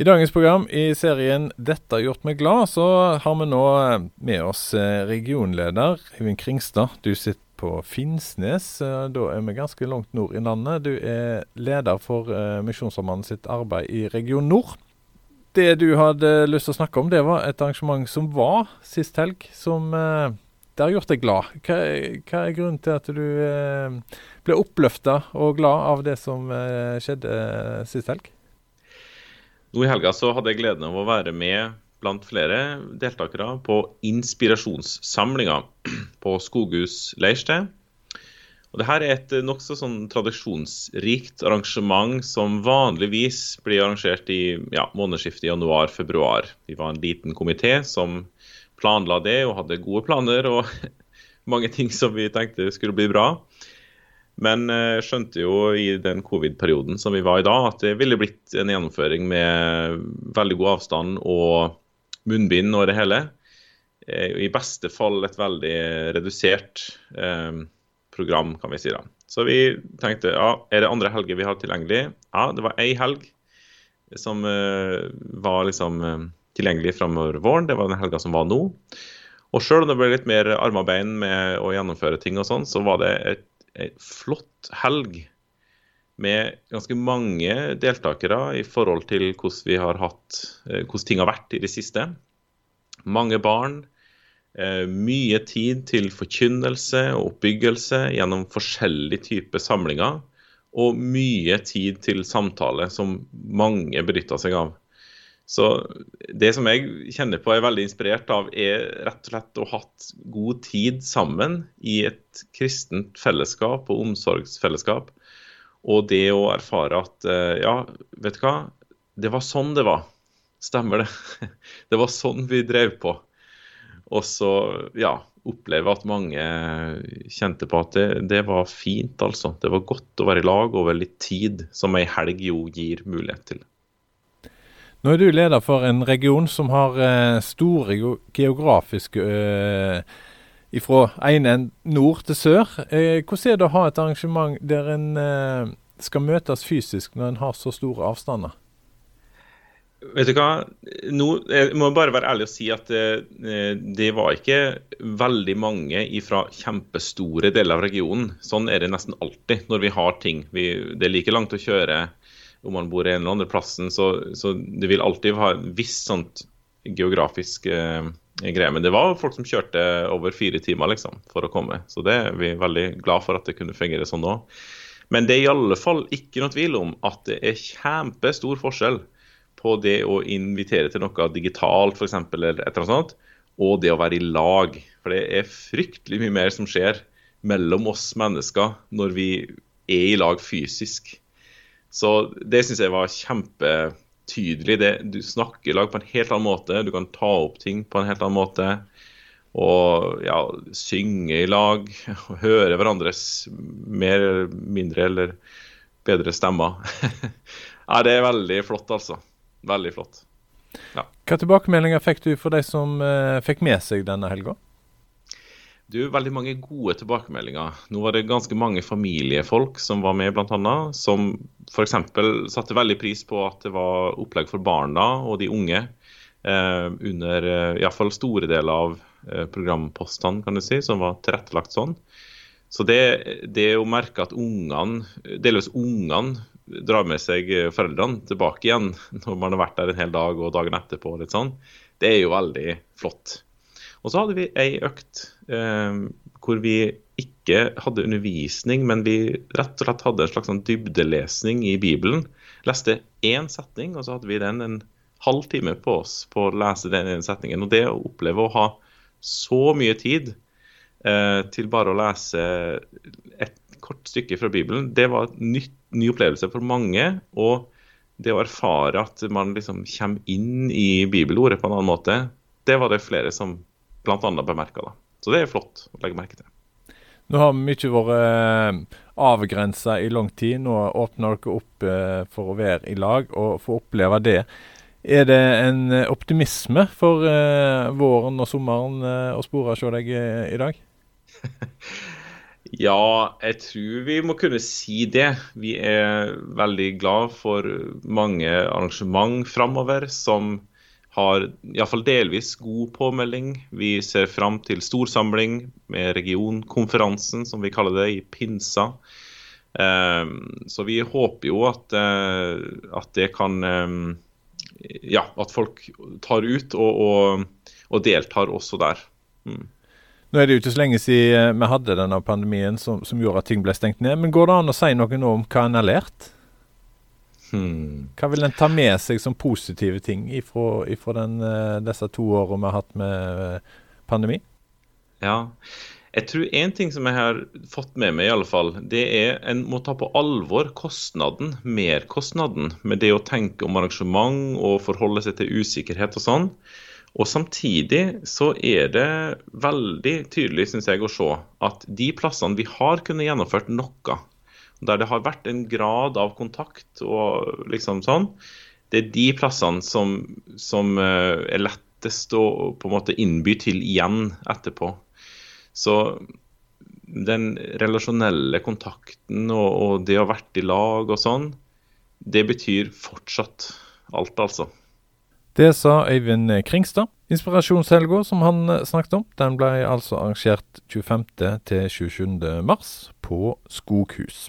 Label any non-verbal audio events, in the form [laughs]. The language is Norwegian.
I dagens program i serien 'Dette har gjort meg glad', så har vi nå eh, med oss eh, regionleder Hyvin Kringstad. Du sitter på Finnsnes. Eh, da er vi ganske langt nord i landet. Du er leder for Misjonssambandet sitt arbeid i Region Nord. Det du hadde lyst til å snakke om, det var et arrangement som var sist helg, som det har gjort deg glad. Hva, hva er grunnen til at du ble oppløfta og glad av det som skjedde sist helg? Nå i helga så hadde jeg gleden av å være med blant flere deltakere på inspirasjonssamlinga [clears throat] på Skoghus leirsted. Og det her er et nokså sånn tradisjonsrikt arrangement som vanligvis blir arrangert i ja, månedsskiftet januar-februar. Vi var en liten komité som planla det og hadde gode planer og [laughs] mange ting som vi tenkte skulle bli bra. Men jeg eh, skjønte jo i den covid-perioden som vi var i da, at det ville blitt en gjennomføring med veldig god avstand og munnbind og det hele. Eh, I beste fall et veldig redusert eh, program, kan vi si da. Så vi tenkte ja, er det andre helger vi har tilgjengelig? Ja, det var ei helg som eh, var liksom eh, tilgjengelig framover våren. Det var den helga som var nå. Og sjøl om det ble litt mer armarbeid med å gjennomføre ting og sånn, så var det et ei flott helg med ganske mange deltakere i forhold til hvordan vi har hatt, eh, hvordan ting har vært i det siste. Mange barn. Eh, mye tid til forkynnelse og oppbyggelse gjennom forskjellige typer samlinger. Og mye tid til samtale, som mange benytta seg av. Så det som jeg kjenner på er veldig inspirert av, er rett og slett å ha hatt god tid sammen i et kristent fellesskap og omsorgsfellesskap. Og det å erfare at eh, ja, vet du hva, det var sånn det var. Stemmer det. [laughs] Det var sånn vi drev på. Og så ja, oppleve at mange kjente på at det, det, var fint, altså. Det var godt å være i lag over litt tid, som ei helg jo gir mulighet til. Nå er du leder for en region som har eh, store geografiske eh, Fra ene nord til sør. Eh, hvordan er det å ha et arrangement der en skal møtes fysisk når en har så store avstander? Vet du hva, Nå, jeg må bare være ærlig og si at det var ikke veldig mange fra kjempestore deler av regionen. Sånn er det nesten alltid når vi har ting. Vi, det er like langt å kjøre om man bor i en eller andre plassen, så, så det vil alltid ha en viss sånt geografisk eh, greie. Men det var folk som kjørte over fire timer liksom, for å komme. Så det er vi veldig glad for at det kunne fungere sånn nå. Men det er i alle fall ikke noe tvil om at det er kjempestor forskjell på det å invitere til noe digitalt f.eks., eller et eller annet sånt, og det å være i lag. For det er fryktelig mye mer som skjer mellom oss mennesker når vi er i lag fysisk. Så det syns jeg var kjempetydelig. Det, du snakker i lag på en helt annen måte. Du kan ta opp ting på en helt annen måte. Og ja, synge i lag. [laughs] Høre hverandres mer eller mindre eller bedre stemmer. [laughs] ja, det er veldig flott, altså. Veldig flott. Ja. Hva tilbakemeldinger fikk du for de som uh, fikk med seg denne helga? Du, veldig mange gode tilbakemeldinger. Nå var det ganske mange familiefolk som var med, bl.a. Som f.eks. satte veldig pris på at det var opplegg for barna og de unge eh, under eh, iallfall store deler av eh, programpostene, kan du si, som var tilrettelagt sånn. Så det, det å merke at ungene, delvis ungene, drar med seg foreldrene tilbake igjen [laughs] når man har vært der en hel dag og dagen etterpå, litt sånn, det er jo veldig flott. Og så hadde vi ei økt eh, hvor vi ikke hadde undervisning, men vi rett og slett hadde en slags sånn dybdelesning i Bibelen. Leste én setning, og så hadde vi den en halv time på oss på å lese den ene setningen. Og det å oppleve å ha så mye tid eh, til bare å lese et kort stykke fra Bibelen, det var en ny opplevelse for mange. og det å erfare at man liksom kommer inn i bibelordet på en annen måte, det var det flere som bl.a. bemerka. Så det er flott å legge merke til. Nå har mye vært eh, avgrensa i lang tid. Nå åpner dere opp eh, for å være i lag og få oppleve det. Er det en eh, optimisme for våren og sommeren å spore hos deg i dag? [laughs] Ja, jeg tror vi må kunne si det. Vi er veldig glad for mange arrangement framover som har iallfall delvis god påmelding. Vi ser fram til storsamling med regionkonferansen, som vi kaller det, i Pinsa. Ehm, så vi håper jo at, eh, at det kan ehm, Ja, at folk tar ut og, og, og deltar også der. Mm. Nå er det jo ikke så lenge siden vi hadde denne pandemien som, som, gjorde at ting ble stengt ned. Men går det an å si noe nå om hva en har lært? Hmm. Hva vil en ta med seg som positive ting ifra, ifra den, eh, disse to årene vi har hatt med eh, pandemi? Ja, jeg tror én ting som jeg har fått med meg, i alle fall, det er en må ta på alvor kostnaden, merkostnaden, med det å tenke om arrangement og forholde seg til usikkerhet og sånn. Og Samtidig så er det veldig tydelig synes jeg, å se at de plassene vi har kunnet gjennomført noe, der det har vært en grad av kontakt og liksom sånn, det er de plassene som, som eh, er lettest å på en måte innby til igjen etterpå. Så den relasjonelle kontakten og, og det å ha vært i lag og sånn, det betyr fortsatt alt, altså. Det sa Øyvind Kringstad. Inspirasjonshelga som han eh, snakket om, den ble altså arrangert 25. til 27. mars på Skoghus.